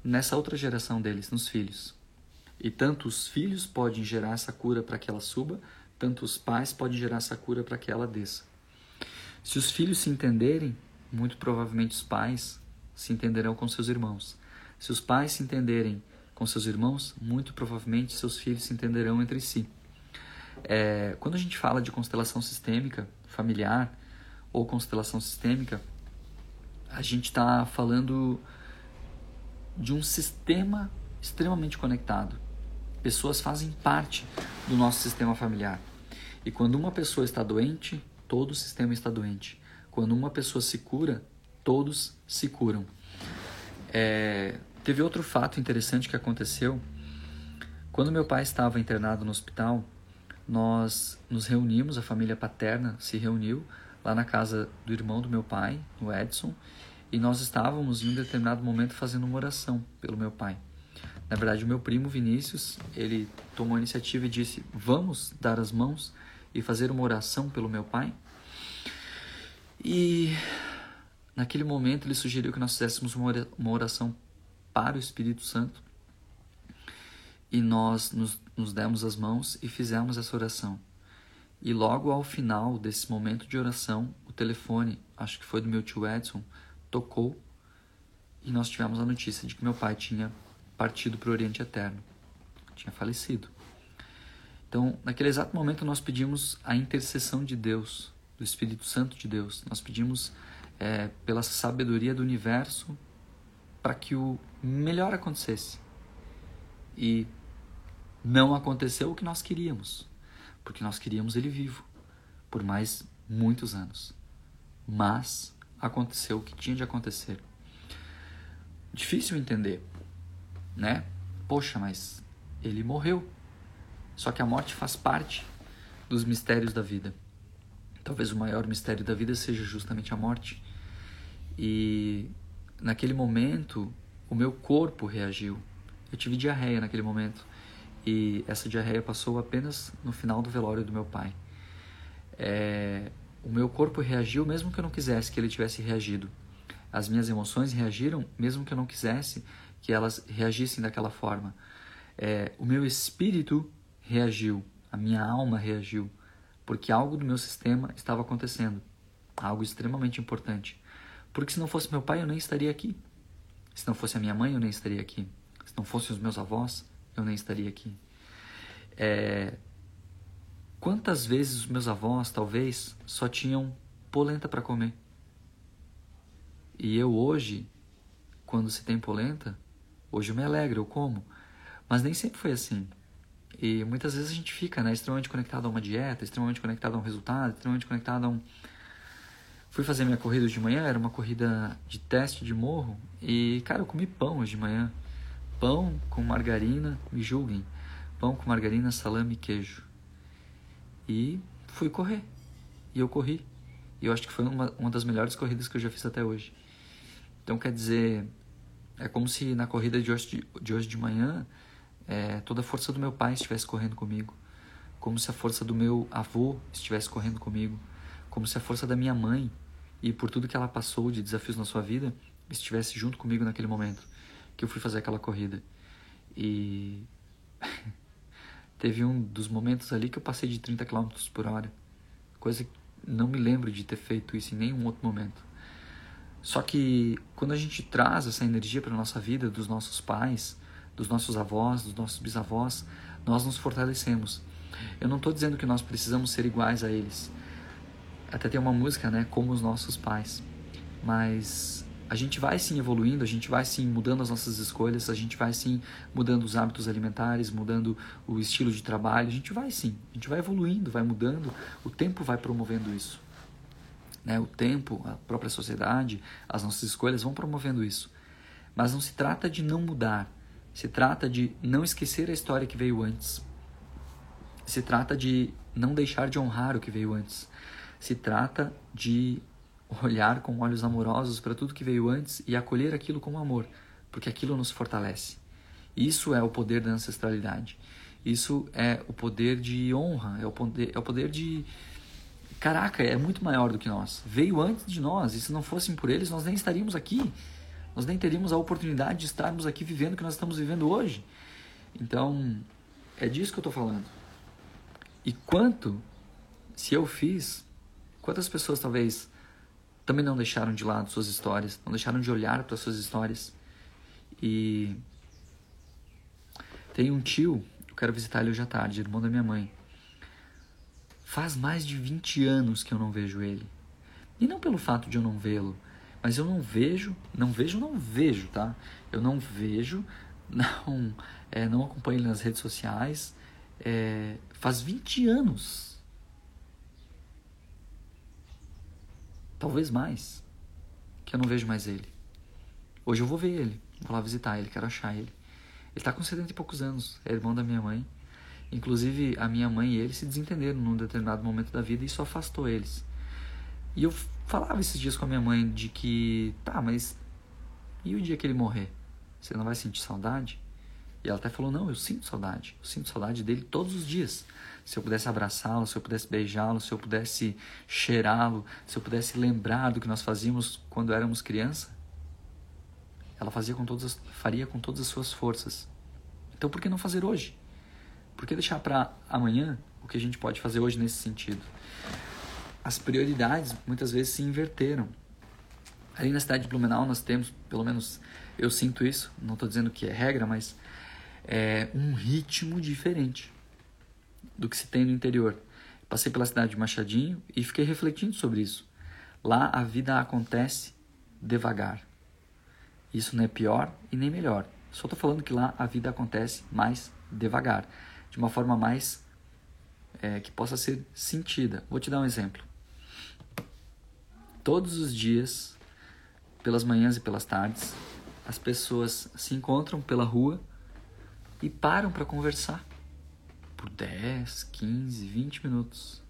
S1: nessa outra geração deles, nos filhos. E tanto os filhos podem gerar essa cura para que ela suba, tanto os pais podem gerar essa cura para que ela desça. Se os filhos se entenderem, muito provavelmente os pais se entenderão com seus irmãos. Se os pais se entenderem com seus irmãos, muito provavelmente seus filhos se entenderão entre si. É, quando a gente fala de constelação sistêmica familiar ou constelação sistêmica, a gente está falando de um sistema extremamente conectado. Pessoas fazem parte do nosso sistema familiar. E quando uma pessoa está doente, todo o sistema está doente. Quando uma pessoa se cura, todos se curam. É, teve outro fato interessante que aconteceu. Quando meu pai estava internado no hospital, nós nos reunimos, a família paterna se reuniu lá na casa do irmão do meu pai, o Edson, e nós estávamos em um determinado momento fazendo uma oração pelo meu pai. Na verdade, o meu primo Vinícius, ele tomou a iniciativa e disse: "Vamos dar as mãos e fazer uma oração pelo meu pai?" E naquele momento ele sugeriu que nós fizéssemos uma oração para o Espírito Santo. E nós nos, nos demos as mãos e fizemos essa oração. E logo ao final desse momento de oração, o telefone, acho que foi do meu tio Edson, tocou e nós tivemos a notícia de que meu pai tinha partido para o Oriente Eterno, tinha falecido. Então, naquele exato momento, nós pedimos a intercessão de Deus, do Espírito Santo de Deus. Nós pedimos é, pela sabedoria do universo para que o melhor acontecesse. E não aconteceu o que nós queríamos porque nós queríamos ele vivo por mais muitos anos. Mas aconteceu o que tinha de acontecer. Difícil entender, né? Poxa, mas ele morreu. Só que a morte faz parte dos mistérios da vida. Talvez o maior mistério da vida seja justamente a morte. E naquele momento, o meu corpo reagiu. Eu tive diarreia naquele momento. E essa diarreia passou apenas no final do velório do meu pai. É, o meu corpo reagiu mesmo que eu não quisesse que ele tivesse reagido. As minhas emoções reagiram mesmo que eu não quisesse que elas reagissem daquela forma. É, o meu espírito reagiu, a minha alma reagiu, porque algo do meu sistema estava acontecendo, algo extremamente importante. Porque se não fosse meu pai, eu nem estaria aqui. Se não fosse a minha mãe, eu nem estaria aqui. Se não fossem os meus avós, eu nem estaria aqui. É... Quantas vezes os meus avós, talvez, só tinham polenta para comer? E eu hoje, quando se tem polenta, hoje eu me alegro, eu como. Mas nem sempre foi assim. E muitas vezes a gente fica né, extremamente conectado a uma dieta, extremamente conectado a um resultado, extremamente conectado a um. Fui fazer minha corrida de manhã, era uma corrida de teste de morro, e cara, eu comi pão hoje de manhã. Pão com margarina, me julguem. Pão com margarina, salame e queijo. E fui correr. E eu corri. E eu acho que foi uma, uma das melhores corridas que eu já fiz até hoje. Então quer dizer, é como se na corrida de hoje de, de, hoje de manhã é, toda a força do meu pai estivesse correndo comigo. Como se a força do meu avô estivesse correndo comigo. Como se a força da minha mãe e por tudo que ela passou de desafios na sua vida estivesse junto comigo naquele momento que eu fui fazer aquela corrida. E teve um dos momentos ali que eu passei de 30 km por hora. Coisa que não me lembro de ter feito isso em nenhum outro momento. Só que quando a gente traz essa energia para a nossa vida, dos nossos pais, dos nossos avós, dos nossos bisavós, nós nos fortalecemos. Eu não estou dizendo que nós precisamos ser iguais a eles. Até tem uma música, né, como os nossos pais. Mas a gente vai sim evoluindo, a gente vai sim mudando as nossas escolhas, a gente vai sim mudando os hábitos alimentares, mudando o estilo de trabalho, a gente vai sim, a gente vai evoluindo, vai mudando, o tempo vai promovendo isso. Né? O tempo, a própria sociedade, as nossas escolhas vão promovendo isso. Mas não se trata de não mudar, se trata de não esquecer a história que veio antes. Se trata de não deixar de honrar o que veio antes. Se trata de olhar com olhos amorosos para tudo que veio antes e acolher aquilo com amor, porque aquilo nos fortalece. Isso é o poder da ancestralidade. Isso é o poder de honra, é o poder, é o poder de. Caraca, é muito maior do que nós. Veio antes de nós, e se não fossem por eles, nós nem estaríamos aqui. Nós nem teríamos a oportunidade de estarmos aqui vivendo o que nós estamos vivendo hoje. Então, é disso que eu estou falando. E quanto, se eu fiz, quantas pessoas talvez também não deixaram de lado suas histórias, não deixaram de olhar para suas histórias. E tem um tio, eu quero visitar ele hoje à tarde, irmão da minha mãe. Faz mais de 20 anos que eu não vejo ele. E não pelo fato de eu não vê-lo, mas eu não vejo, não vejo, não vejo, tá? Eu não vejo, não, é, não acompanho ele nas redes sociais. É, faz 20 anos talvez mais, que eu não vejo mais ele. Hoje eu vou ver ele, vou lá visitar ele, quero achar ele. Ele está com 70 e poucos anos, é irmão da minha mãe. Inclusive, a minha mãe e ele se desentenderam num determinado momento da vida e isso afastou eles. E eu falava esses dias com a minha mãe de que, tá, mas e o dia que ele morrer? Você não vai sentir saudade? E ela até falou: Não, eu sinto saudade. Eu sinto saudade dele todos os dias se eu pudesse abraçá-lo, se eu pudesse beijá-lo, se eu pudesse cheirá-lo, se eu pudesse lembrar do que nós fazíamos quando éramos criança, ela fazia com todas as, faria com todas as suas forças. Então por que não fazer hoje? Por que deixar para amanhã o que a gente pode fazer hoje nesse sentido? As prioridades muitas vezes se inverteram. Ali na cidade de Blumenau nós temos, pelo menos eu sinto isso, não estou dizendo que é regra, mas é um ritmo diferente do que se tem no interior. Passei pela cidade de Machadinho e fiquei refletindo sobre isso. Lá a vida acontece devagar. Isso não é pior e nem melhor. Só estou falando que lá a vida acontece mais devagar, de uma forma mais é, que possa ser sentida. Vou te dar um exemplo. Todos os dias, pelas manhãs e pelas tardes, as pessoas se encontram pela rua e param para conversar por 10, 15, 20 minutos.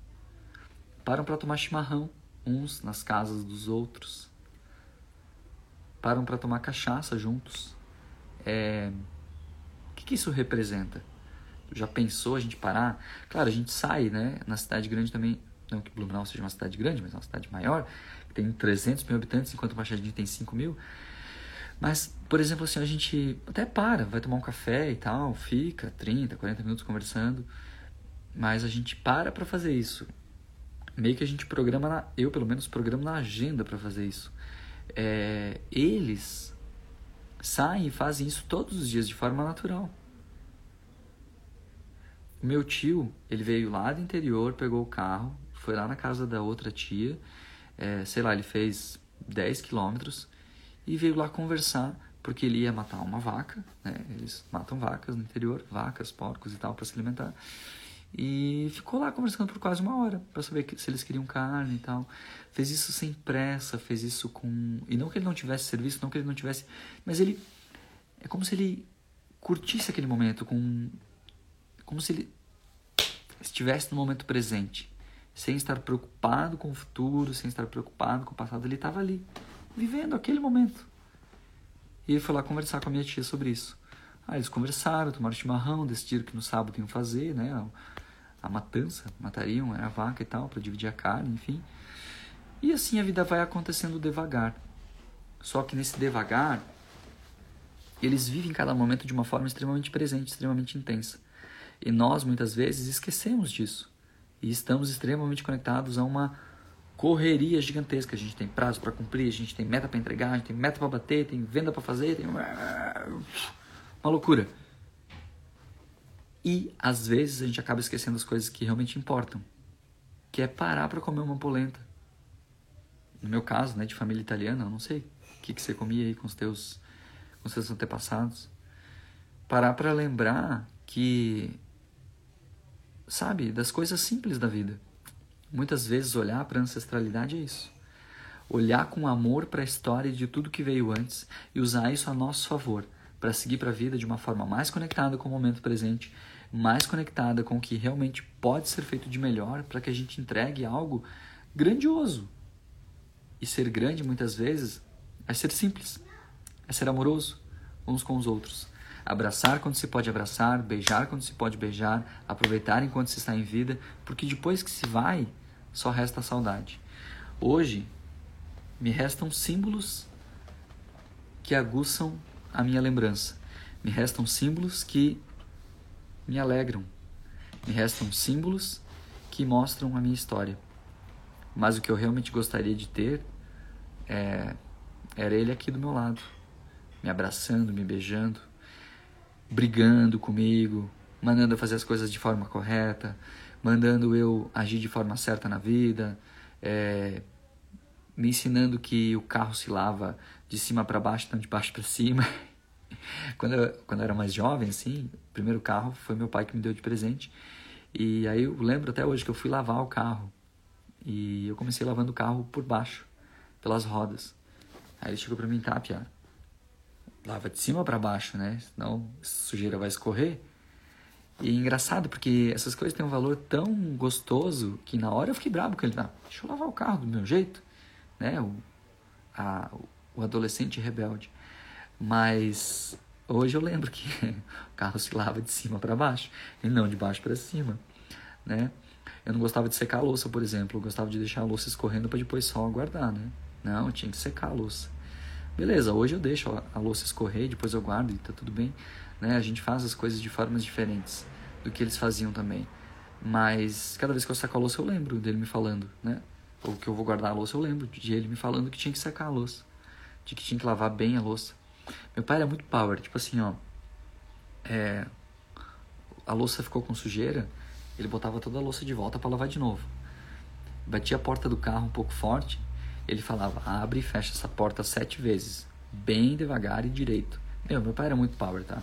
S1: Param para tomar chimarrão, uns nas casas dos outros. Param para tomar cachaça juntos. É... O que, que isso representa? Já pensou a gente parar? Claro, a gente sai, né? Na cidade grande também, não que Blumenau seja uma cidade grande, mas é uma cidade maior, que tem 300 mil habitantes, enquanto Machadinho tem 5 mil. Mas, por exemplo, assim, a gente até para, vai tomar um café e tal, fica 30, 40 minutos conversando, mas a gente para para fazer isso. Meio que a gente programa, na, eu pelo menos programo na agenda para fazer isso. É, eles saem e fazem isso todos os dias de forma natural. O meu tio, ele veio lá do interior, pegou o carro, foi lá na casa da outra tia, é, sei lá, ele fez 10 quilômetros e veio lá conversar, porque ele ia matar uma vaca, né? Eles matam vacas no interior, vacas, porcos e tal, para se alimentar. E ficou lá conversando por quase uma hora para saber se eles queriam carne e tal. Fez isso sem pressa, fez isso com. E não que ele não tivesse serviço, não que ele não tivesse. Mas ele. É como se ele curtisse aquele momento, com. Como se ele estivesse no momento presente. Sem estar preocupado com o futuro, sem estar preocupado com o passado. Ele estava ali, vivendo aquele momento. E ele foi lá conversar com a minha tia sobre isso. Aí eles conversaram, tomaram chimarrão, decidiram que no sábado iam fazer, né? A, matança, matariam a vaca e tal, para dividir a carne, enfim. E assim a vida vai acontecendo devagar. Só que nesse devagar, eles vivem cada momento de uma forma extremamente presente, extremamente intensa. E nós, muitas vezes, esquecemos disso. E estamos extremamente conectados a uma correria gigantesca. A gente tem prazo para cumprir, a gente tem meta para entregar, a gente tem meta para bater, tem venda para fazer, tem uma loucura. E às vezes a gente acaba esquecendo as coisas que realmente importam, que é parar para comer uma polenta. No meu caso, né, de família italiana, eu não sei o que, que você comia aí com os teus, com os antepassados. Parar para lembrar que, sabe, das coisas simples da vida. Muitas vezes olhar para a ancestralidade é isso. Olhar com amor para a história de tudo que veio antes e usar isso a nosso favor para seguir para a vida de uma forma mais conectada com o momento presente, mais conectada com o que realmente pode ser feito de melhor, para que a gente entregue algo grandioso. E ser grande muitas vezes é ser simples, é ser amoroso uns com os outros. Abraçar quando se pode abraçar, beijar quando se pode beijar, aproveitar enquanto se está em vida, porque depois que se vai, só resta saudade. Hoje, me restam símbolos que aguçam a minha lembrança. Me restam símbolos que me alegram. Me restam símbolos que mostram a minha história. Mas o que eu realmente gostaria de ter é, era ele aqui do meu lado, me abraçando, me beijando, brigando comigo, mandando eu fazer as coisas de forma correta, mandando eu agir de forma certa na vida, é, me ensinando que o carro se lava de cima para baixo, não de baixo para cima. quando, eu, quando eu era mais jovem, assim, o primeiro carro foi meu pai que me deu de presente. E aí eu lembro até hoje que eu fui lavar o carro. E eu comecei lavando o carro por baixo, pelas rodas. Aí ele chegou para mim, tá, Pia, lava de cima para baixo, né? Senão sujeira vai escorrer. E é engraçado, porque essas coisas têm um valor tão gostoso que na hora eu fiquei bravo com ele. Ah, deixa eu lavar o carro do meu jeito, né? O, a, o adolescente rebelde. Mas hoje eu lembro que o carro se lava de cima para baixo e não de baixo para cima, né? Eu não gostava de secar a louça, por exemplo. Eu gostava de deixar a louça escorrendo para depois só guardar, né? Não, tinha que secar a louça. Beleza, hoje eu deixo a louça escorrer, depois eu guardo e tá tudo bem. Né? A gente faz as coisas de formas diferentes do que eles faziam também. Mas cada vez que eu saco a louça eu lembro dele me falando, né? Ou que eu vou guardar a louça eu lembro de ele me falando que tinha que secar a louça. De que tinha que lavar bem a louça. Meu pai era muito power, tipo assim, ó. É, a louça ficou com sujeira, ele botava toda a louça de volta para lavar de novo. Batia a porta do carro um pouco forte, ele falava: abre e fecha essa porta sete vezes, bem devagar e direito. Meu, meu pai era muito power, tá?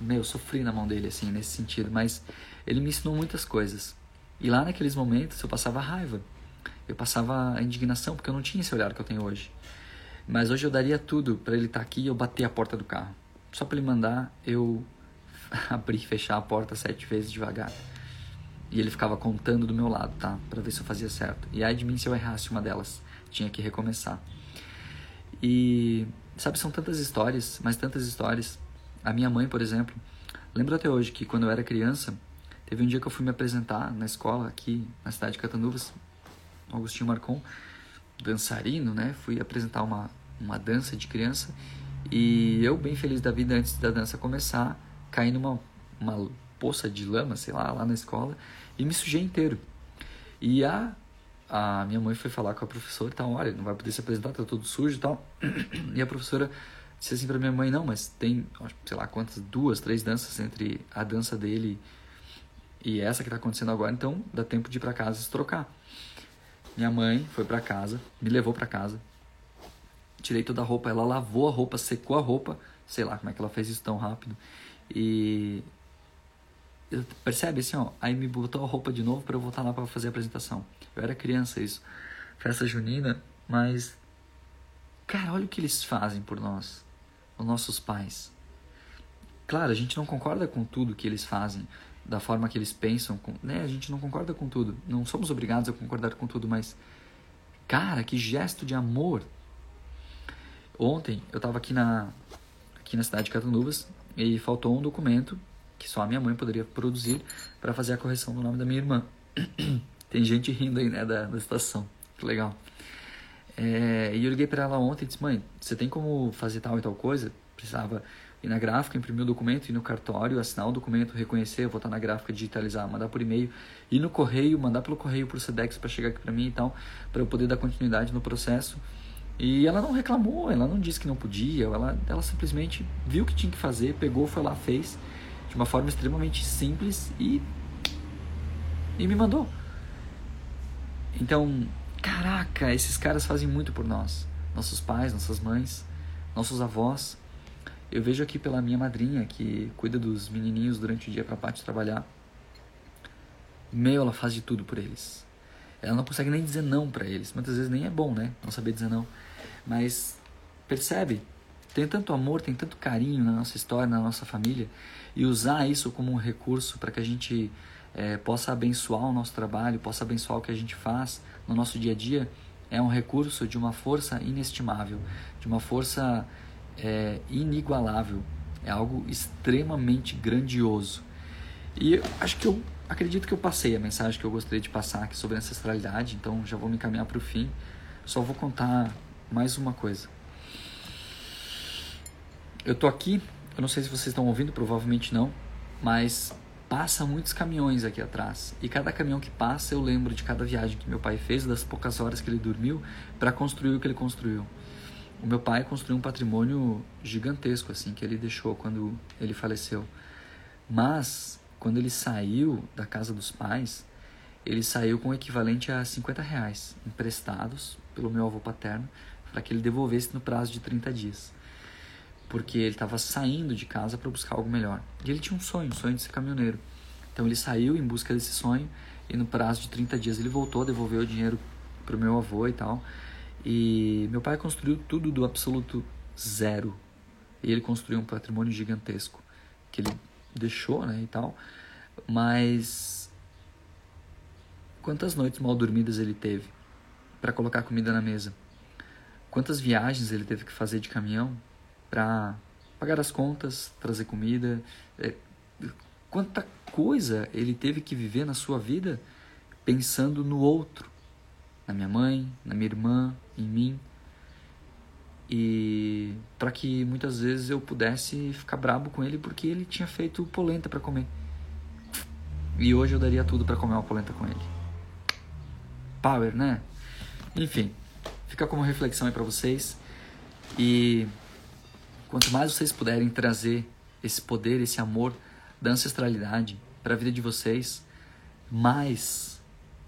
S1: Meu, sofri na mão dele, assim, nesse sentido, mas ele me ensinou muitas coisas. E lá naqueles momentos eu passava raiva, eu passava indignação, porque eu não tinha esse olhar que eu tenho hoje. Mas hoje eu daria tudo para ele estar tá aqui e eu bater a porta do carro. Só para ele mandar eu abrir e fechar a porta sete vezes devagar. E ele ficava contando do meu lado, tá? Para ver se eu fazia certo. E aí de mim se eu errasse uma delas, tinha que recomeçar. E sabe, são tantas histórias, mas tantas histórias a minha mãe, por exemplo, Lembro até hoje que quando eu era criança, teve um dia que eu fui me apresentar na escola aqui na cidade de Catanduvas, Agostinho Marcon, dançarino, né? Fui apresentar uma, uma dança de criança e eu, bem feliz da vida antes da dança começar, caí numa uma poça de lama, sei lá, lá na escola e me sujei inteiro. E a, a minha mãe foi falar com a professora e tal, olha, não vai poder se apresentar, tá todo sujo e tal. E a professora disse assim para minha mãe, não, mas tem, sei lá quantas, duas, três danças entre a dança dele e essa que tá acontecendo agora, então dá tempo de ir para casa se trocar. Minha mãe foi para casa, me levou para casa, tirei toda a roupa, ela lavou a roupa, secou a roupa, sei lá como é que ela fez isso tão rápido. E percebe assim, ó, aí me botou a roupa de novo para eu voltar lá para fazer a apresentação. Eu era criança isso, festa junina, mas cara, olha o que eles fazem por nós, os nossos pais. Claro, a gente não concorda com tudo que eles fazem, da forma que eles pensam, com, né? A gente não concorda com tudo, não somos obrigados a concordar com tudo, mas cara, que gesto de amor. Ontem eu estava aqui na aqui na cidade de Catanduvas e faltou um documento que só a minha mãe poderia produzir para fazer a correção do nome da minha irmã. Tem gente rindo aí, né, da, da. Que legal. É, e eu liguei para ela ontem e disse: Mãe, você tem como fazer tal e tal coisa? Precisava ir na gráfica, imprimir o documento, ir no cartório, assinar o documento, reconhecer, voltar na gráfica, digitalizar, mandar por e-mail, ir no correio, mandar pelo correio pro Sedex para chegar aqui para mim e tal, para eu poder dar continuidade no processo. E ela não reclamou, ela não disse que não podia, ela, ela simplesmente viu o que tinha que fazer, pegou, foi lá, fez, de uma forma extremamente simples e, e me mandou. Então, caraca, esses caras fazem muito por nós. Nossos pais, nossas mães, nossos avós. Eu vejo aqui pela minha madrinha, que cuida dos menininhos durante o dia para a parte trabalhar. Meu, ela faz de tudo por eles. Ela não consegue nem dizer não para eles. Muitas vezes nem é bom, né? Não saber dizer não. Mas percebe? Tem tanto amor, tem tanto carinho na nossa história, na nossa família. E usar isso como um recurso para que a gente é, possa abençoar o nosso trabalho, possa abençoar o que a gente faz no nosso dia a dia, é um recurso de uma força inestimável, de uma força é inigualável, é algo extremamente grandioso. E acho que eu acredito que eu passei a mensagem que eu gostaria de passar aqui sobre ancestralidade, então já vou me encaminhar para o fim. Só vou contar mais uma coisa. Eu tô aqui, eu não sei se vocês estão ouvindo, provavelmente não, mas passa muitos caminhões aqui atrás. E cada caminhão que passa, eu lembro de cada viagem que meu pai fez, das poucas horas que ele dormiu para construir o que ele construiu o meu pai construiu um patrimônio gigantesco assim que ele deixou quando ele faleceu. Mas quando ele saiu da casa dos pais, ele saiu com o equivalente a 50 reais emprestados pelo meu avô paterno para que ele devolvesse no prazo de 30 dias. Porque ele estava saindo de casa para buscar algo melhor. E ele tinha um sonho, um sonho de ser caminhoneiro. Então ele saiu em busca desse sonho e no prazo de 30 dias ele voltou, devolveu o dinheiro para o meu avô e tal. E meu pai construiu tudo do absoluto zero. E ele construiu um patrimônio gigantesco que ele deixou, né, e tal. Mas quantas noites mal dormidas ele teve para colocar comida na mesa? Quantas viagens ele teve que fazer de caminhão para pagar as contas, trazer comida? É, quanta coisa ele teve que viver na sua vida pensando no outro, na minha mãe, na minha irmã, em mim. E para que muitas vezes eu pudesse ficar brabo com ele porque ele tinha feito polenta para comer. E hoje eu daria tudo para comer uma polenta com ele. Power, né? Enfim, fica como reflexão aí para vocês. E quanto mais vocês puderem trazer esse poder, esse amor da ancestralidade para a vida de vocês, mais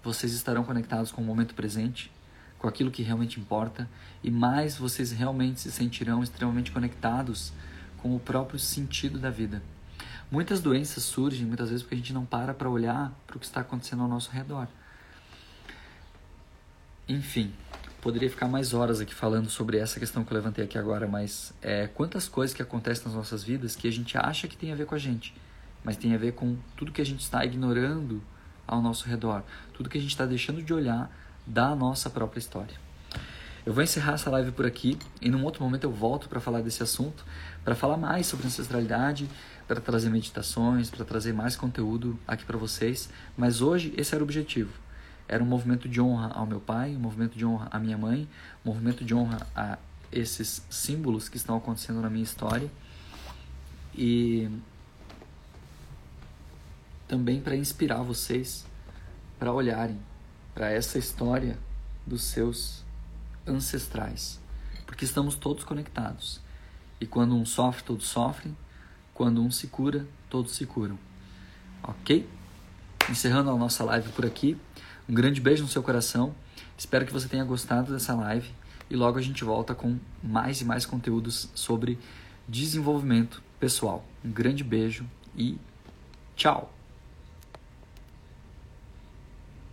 S1: vocês estarão conectados com o momento presente, com aquilo que realmente importa, e mais vocês realmente se sentirão extremamente conectados com o próprio sentido da vida. Muitas doenças surgem muitas vezes porque a gente não para para olhar para o que está acontecendo ao nosso redor. Enfim, poderia ficar mais horas aqui falando sobre essa questão que eu levantei aqui agora, mas é, quantas coisas que acontecem nas nossas vidas que a gente acha que tem a ver com a gente, mas tem a ver com tudo que a gente está ignorando ao nosso redor, tudo que a gente está deixando de olhar da nossa própria história. Eu vou encerrar essa live por aqui e num outro momento eu volto para falar desse assunto, para falar mais sobre ancestralidade, para trazer meditações, para trazer mais conteúdo aqui para vocês. Mas hoje esse era o objetivo. Era um movimento de honra ao meu pai, um movimento de honra à minha mãe, um movimento de honra a esses símbolos que estão acontecendo na minha história e também para inspirar vocês para olharem para essa história dos seus ancestrais, porque estamos todos conectados. E quando um sofre, todos sofrem. Quando um se cura, todos se curam. Ok? Encerrando a nossa live por aqui. Um grande beijo no seu coração. Espero que você tenha gostado dessa live e logo a gente volta com mais e mais conteúdos sobre desenvolvimento pessoal. Um grande beijo e tchau!